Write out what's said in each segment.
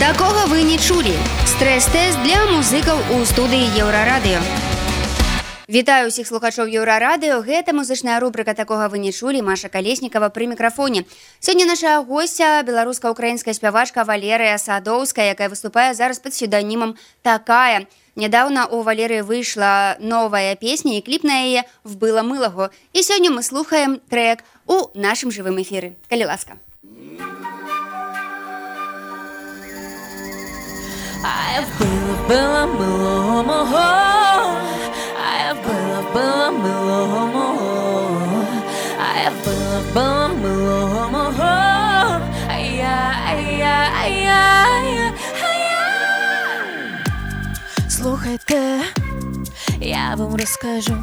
Такога вы не чулі. Стрэс-тэст для музыкаў у студыі Еўрарадыё. Вітаю ўсіх слухачоў еўрарадыё гэта музычная рубрыка такога вы не чулі Маша калеснікава пры мікрафоне сёння наша госця беларуска-украінская спявачка валерыя садоўская якая выступае зараз пад псевданімам такая нядаўна у валеры выйшла новая песня і кліп на яе вбыла мылагу і сёння мы слухаем трек у нашым жывым эфіры калі ласка А было, было, было мого А было, было, было мого А было, было, было мого А я, а я, а я, а я, а я Слухайте, я вам розкажу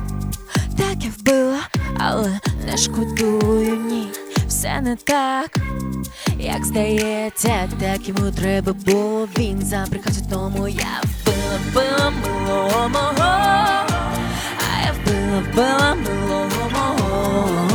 Так як було, але не шкодую ні Все не так як здається, так йому треба було. Він забрехався тому я вбила, вбила милого мого, а я вбила, вбила милого мого,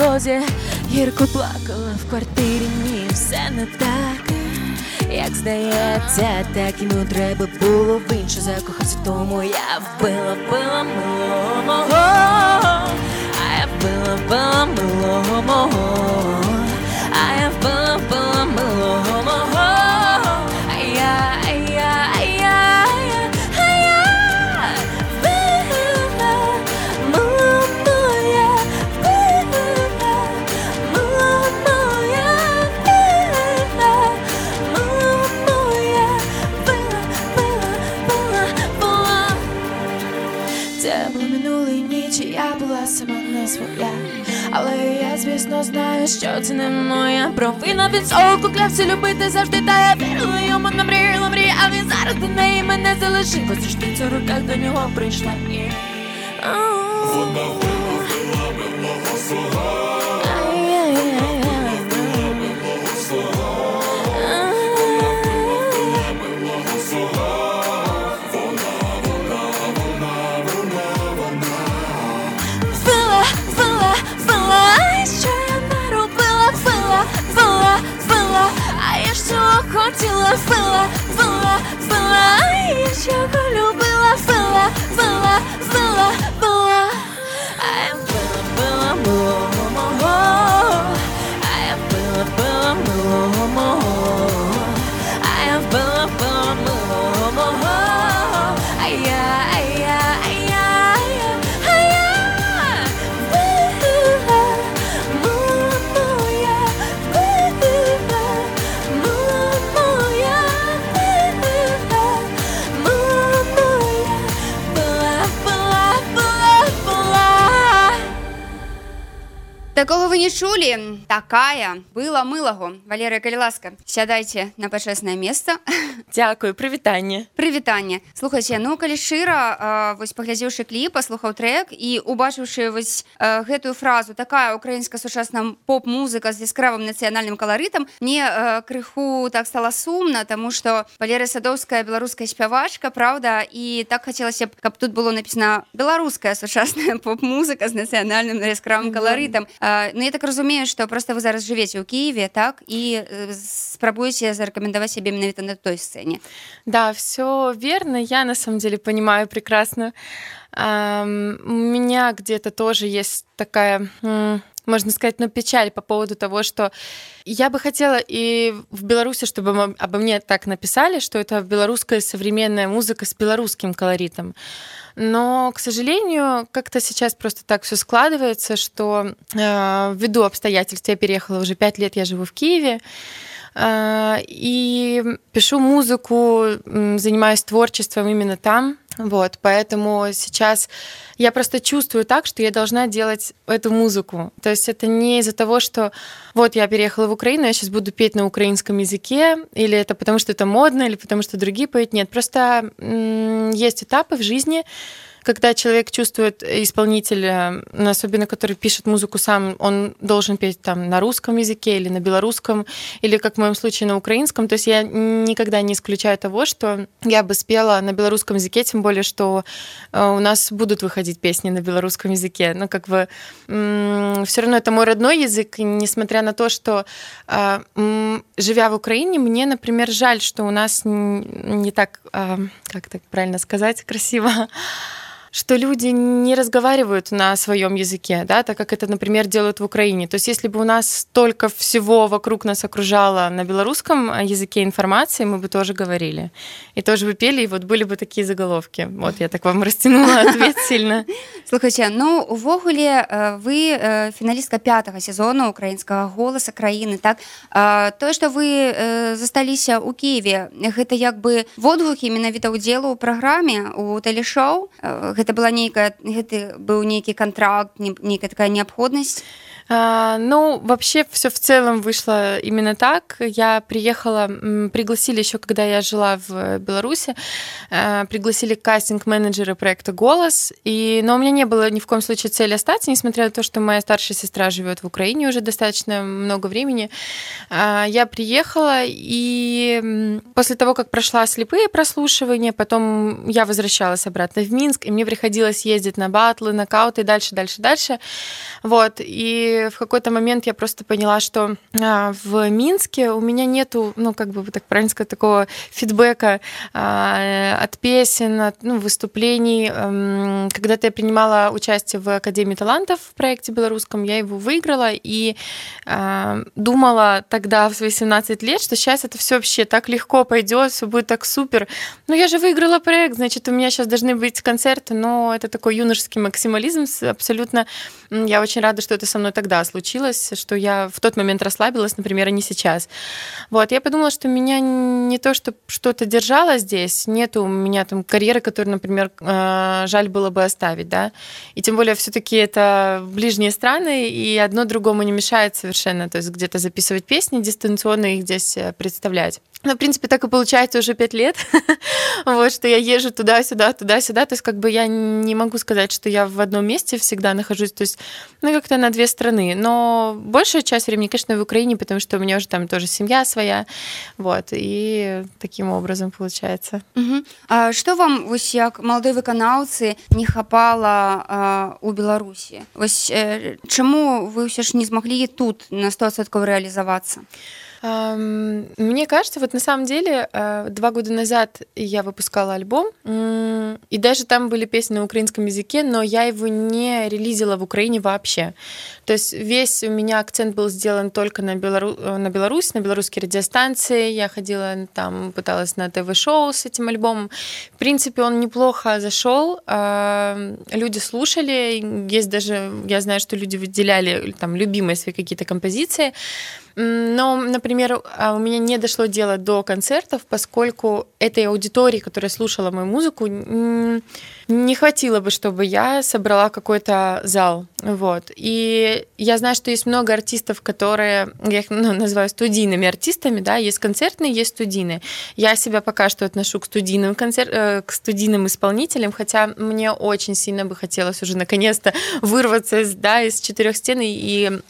підлозі. Гірко плакала в квартирі ні, все не так, як здається, так йому треба було в іншу закохався, тому я вбила, вбила милого мого, а я вбила, вбила милого мого, це не моя провина. Він солку клявся любити завжди, та я вірила йому намріяла мрія, а він зараз до неї мене залишив. Ось ти в руках до нього прийшла. Вона Вбила, хотіла, вбила, вбила, вбила, а я чого любила, вбила, вбила, вбила, вбила, а я вбила, вбила милого мого, а я вбила, вбила милого мого, Не чулі такая была мылагу Валерыя калі ласка сядайце на пачэснае месца Дякую, прывітанне. прывітанне слухайце ну калі шчыра вось паглядзеўшы кліп паслухаў трек і убачыўшы вось а, гэтую фразу такая украінска сучасная поп-музыка з яскравым нацыянальным каларытам мне а, крыху так стала сумна тому что Валерыя садоўская беларуская спявачка Праўда і так хацелася б каб тут было написано беларуская сучасная поп-музыка з нацыянальным яскравым каларытам А, ну я так разумею что просто вы зараз жывеце ў Киеве так і э, спрабуеце зарэкамендаваць сябе менавіта на той сцэне Да, все верно. Я на самом деле понимаю прекрасно. Ам, У меня где-то тоже есть такая, м, можно сказать, ну, печаль по поводу того, что я бы хотела и в Беларуси, чтобы обо мне так написали, что это белорусская современная музыка с белорусским колоритом. Но, к сожалению, как-то сейчас просто так все складывается, что э, ввиду обстоятельств я переехала уже пять лет, я живу в Киеве, э, и пишу музыку, занимаюсь творчеством именно там. Вот, поэтому сейчас я просто чувствую так, что я должна делать эту музыку. То есть это не из-за того, что вот я переехала в Украину, я сейчас буду петь на украинском языке, или это потому что это модно, или потому что другие поют. Нет, просто м- есть этапы в жизни, когда человек чувствует исполнителя, особенно который пишет музыку сам, он должен петь там на русском языке или на белорусском, или, как в моем случае, на украинском. То есть я никогда не исключаю того, что я бы спела на белорусском языке, тем более, что э, у нас будут выходить песни на белорусском языке. Но как бы все равно это мой родной язык, несмотря на то, что э, живя в Украине, мне, например, жаль, что у нас не так, э, как так правильно сказать, красиво, что люди не разговаривают на своем языке, да, так как это, например, делают в Украине. То есть если бы у нас столько всего вокруг нас окружало на белорусском языке информации, мы бы тоже говорили. И тоже бы пели, и вот были бы такие заголовки. Вот я так вам растянула ответ сильно. Слухайте, ну, увогуле вы фіналістка пятого сезона украінскага голаса краіны так тое што вы засталіся ў Киеве гэта як бы водгукі менавіта ўдзелу ў праграме у тэлешоу гэта была нейкая гэты быў нейкі контракт нейкая такая неабходнасць А, ну, вообще все в целом вышло именно так. Я приехала, пригласили еще, когда я жила в Беларуси, а, пригласили кастинг-менеджера проекта «Голос», и, но у меня не было ни в коем случае цели остаться, несмотря на то, что моя старшая сестра живет в Украине уже достаточно много времени. А, я приехала, и после того, как прошла слепые прослушивания, потом я возвращалась обратно в Минск, и мне приходилось ездить на батлы, нокауты, и дальше, дальше, дальше. Вот, и в какой-то момент я просто поняла, что а, в Минске у меня нету, ну, как бы так правильно сказать, такого фидбэка а, от песен, от ну, выступлений. А, когда-то я принимала участие в Академии талантов в проекте белорусском, я его выиграла и а, думала тогда в свои 17 лет, что сейчас это все вообще так легко пойдет, все будет так супер. Ну, я же выиграла проект, значит, у меня сейчас должны быть концерты, но это такой юношеский максимализм абсолютно. Я очень рада, что это со мной тогда случилось, что я в тот момент расслабилась, например, а не сейчас. Вот, я подумала, что меня не то, что что-то держало здесь, нет у меня там карьеры, которую, например, э, жаль было бы оставить, да, и тем более все таки это ближние страны, и одно другому не мешает совершенно, то есть где-то записывать песни дистанционно их здесь э, представлять. Ну, в принципе, так и получается уже пять лет, вот, что я езжу туда-сюда, туда-сюда, то есть как бы я не могу сказать, что я в одном месте всегда нахожусь, то есть, ну, как-то на две страны, но большая часть времени, конечно, в Украине, потому что у меня уже там тоже семья своя, вот, и таким образом получается. Угу. А что вам, вось, як молодой выканаўцы, не хапала а, у Беларусі? Вось, э, чаму вы все ж не смогли тут на 100% реализоваться? Мне кажется, вот на самом деле э, два года назад я выпускала альбом, и даже там были песни на украинском языке, но я его не релизила в Украине вообще. То есть весь у меня акцент был сделан только на, Белору... Э, на Беларусь, на белорусские радиостанции. Я ходила там, пыталась на ТВ-шоу с этим альбомом. В принципе, он неплохо зашел. Люди слушали. Есть даже, я знаю, что люди выделяли там любимые свои какие-то композиции. Но, например, а, у меня не дошло дело до концертов, поскольку этой аудитории, которая слушала мою музыку, не хватило бы, чтобы я собрала какой-то зал. Вот. И я знаю, что есть много артистов, которые, я их ну, называю студийными артистами, да, есть концертные, есть студийные. Я себя пока что отношу к студийным, концерт, э, к студийным исполнителям, хотя мне очень сильно бы хотелось уже наконец-то вырваться да, из четырех стен и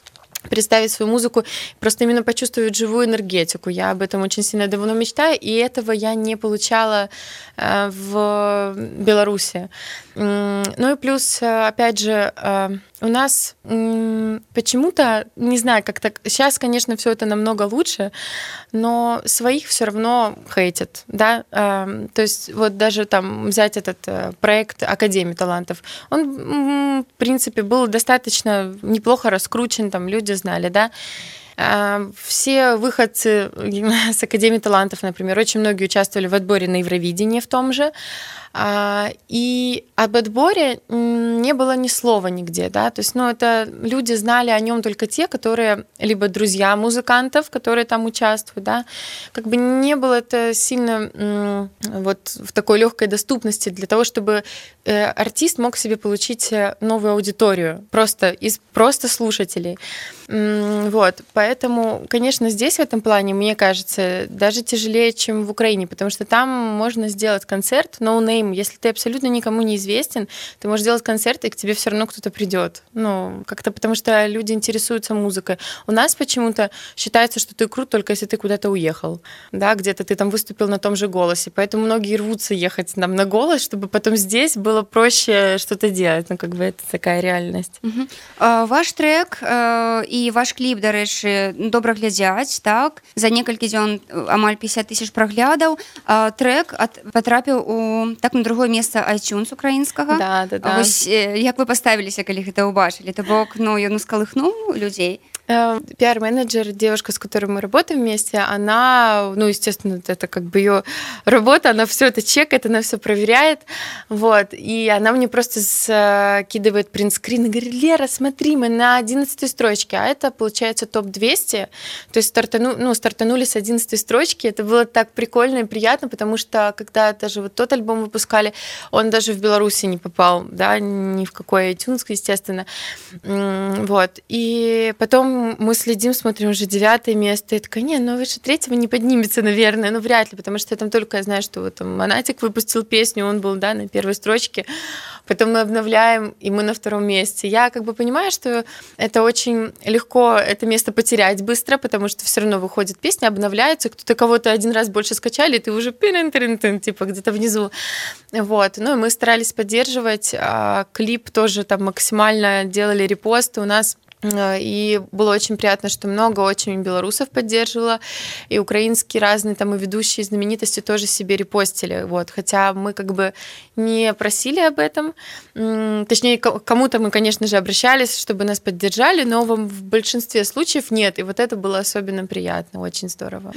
представить свою музыку, просто именно почувствовать живую энергетику. Я об этом очень сильно давно мечтаю, и этого я не получала э, в Беларуси. Ну и плюс, э, опять же, э, у нас почему-то, не знаю, как так, сейчас, конечно, все это намного лучше, но своих все равно хейтят, да, то есть вот даже там взять этот проект Академии талантов, он, в принципе, был достаточно неплохо раскручен, там люди знали, да, все выходцы с Академии талантов, например, очень многие участвовали в отборе на Евровидении в том же. А, и об отборе не было ни слова нигде, да, то есть, ну, это люди знали о нем только те, которые либо друзья музыкантов, которые там участвуют, да, как бы не было это сильно вот в такой легкой доступности для того, чтобы э, артист мог себе получить э, новую аудиторию просто из просто слушателей. Вот, поэтому, конечно, здесь в этом плане, мне кажется, даже тяжелее, чем в Украине, потому что там можно сделать концерт, no name, если ты абсолютно никому не известен, ты можешь сделать концерт, и к тебе все равно кто-то придет. Ну, как-то потому что люди интересуются музыкой. У нас почему-то считается, что ты крут только если ты куда-то уехал, да, где-то ты там выступил на том же голосе, поэтому многие рвутся ехать нам на голос, чтобы потом здесь было проще что-то делать. Ну, как бы это такая реальность. Угу. А, ваш трек э, и ваш кліп дарэчы добра глядзяць так. За некалькі дзён амаль 50 тысяч праглядаў трек ад патрапіў у так на другое месца iTunes украінскага. Да, да, да. Вось, як вы паставіліся калі гэта ўбачылі то бок ну ён ускалыхнуў людзей. Э, пиар-менеджер, девушка, с которой мы работаем вместе, она, ну, естественно, это как бы ее работа, она все это чекает, она все проверяет, вот, и она мне просто скидывает принтскрин и говорит, Лера, смотри, мы на 11 строчке, а это, получается, топ-200, то есть стартану, ну, стартанули с 11 строчки, это было так прикольно и приятно, потому что когда даже вот тот альбом выпускали, он даже в Беларуси не попал, да, ни в какой iTunes, естественно, вот, и потом мы следим, смотрим уже девятое место. Я такая, не, ну выше третьего не поднимется, наверное. Ну, вряд ли, потому что я там только я знаю, что вот там Монатик выпустил песню, он был, да, на первой строчке. Потом мы обновляем, и мы на втором месте. Я как бы понимаю, что это очень легко это место потерять быстро, потому что все равно выходит песня, обновляется, кто-то кого-то один раз больше скачали, и ты уже типа где-то внизу. Вот. Ну, и мы старались поддерживать. А клип тоже там максимально делали репосты. У нас и было очень приятно, что много очень белорусов поддерживало, и украинские разные там и ведущие знаменитости тоже себе репостили, вот, хотя мы как бы не просили об этом, точнее, кому-то мы, конечно же, обращались, чтобы нас поддержали, но в большинстве случаев нет, и вот это было особенно приятно, очень здорово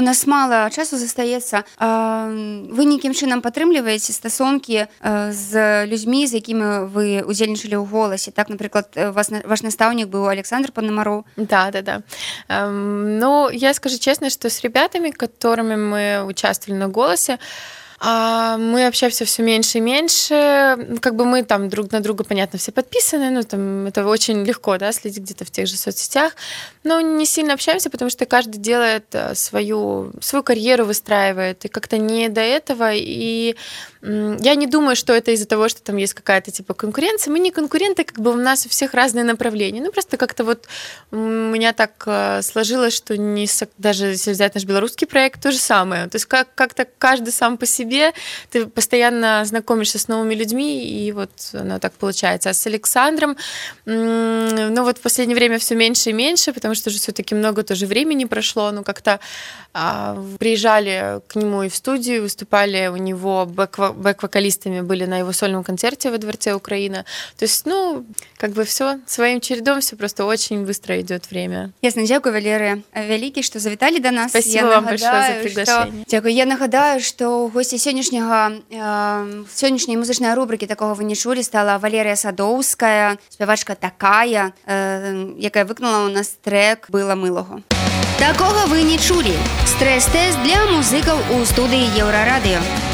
У нас мало часу застаецца вы нейкім чынам падтрымліваеце стасункі з людзьмі з якімі вы удзельнічалі ў голасе так напрыклад вас ваш настаўнік них был Александр Пономаров. Да, да, да. Эм, ну, я скажу честно, что с ребятами, которыми мы участвовали на «Голосе», а мы общаемся все меньше и меньше. Как бы мы там друг на друга, понятно, все подписаны, ну, там это очень легко, да, следить где-то в тех же соцсетях. Но не сильно общаемся, потому что каждый делает э, свою, свою карьеру выстраивает, и как-то не до этого. И я не думаю, что это из-за того, что там есть какая-то типа конкуренция. Мы не конкуренты, как бы у нас у всех разные направления. Ну, просто как-то вот у меня так э, сложилось, что не даже если взять наш белорусский проект, то же самое. То есть как- как-то каждый сам по себе себе, ты постоянно знакомишься с новыми людьми, и вот оно так получается. А с Александром, ну вот в последнее время все меньше и меньше, потому что уже все-таки много тоже времени прошло, ну как-то а, приезжали к нему и в студию, выступали у него бэк-вокалистами, были на его сольном концерте во Дворце Украина. То есть, ну, как бы все своим чередом, все просто очень быстро идет время. Ясно, дякую, Валерия Великий, что завитали до нас. Спасибо я вам нагадаю, большое за приглашение. Что... Дякую. Я нагадаю, что гости сённяшняга э, сённяшняй музычнай рубрыкі такого вы не чулі стала Валерія Садоўская спявачка такая э, якая выкнула у нас трек было мылого такога вы не чулі стрэс-тэст для музыкаў у студыі еўрарадыё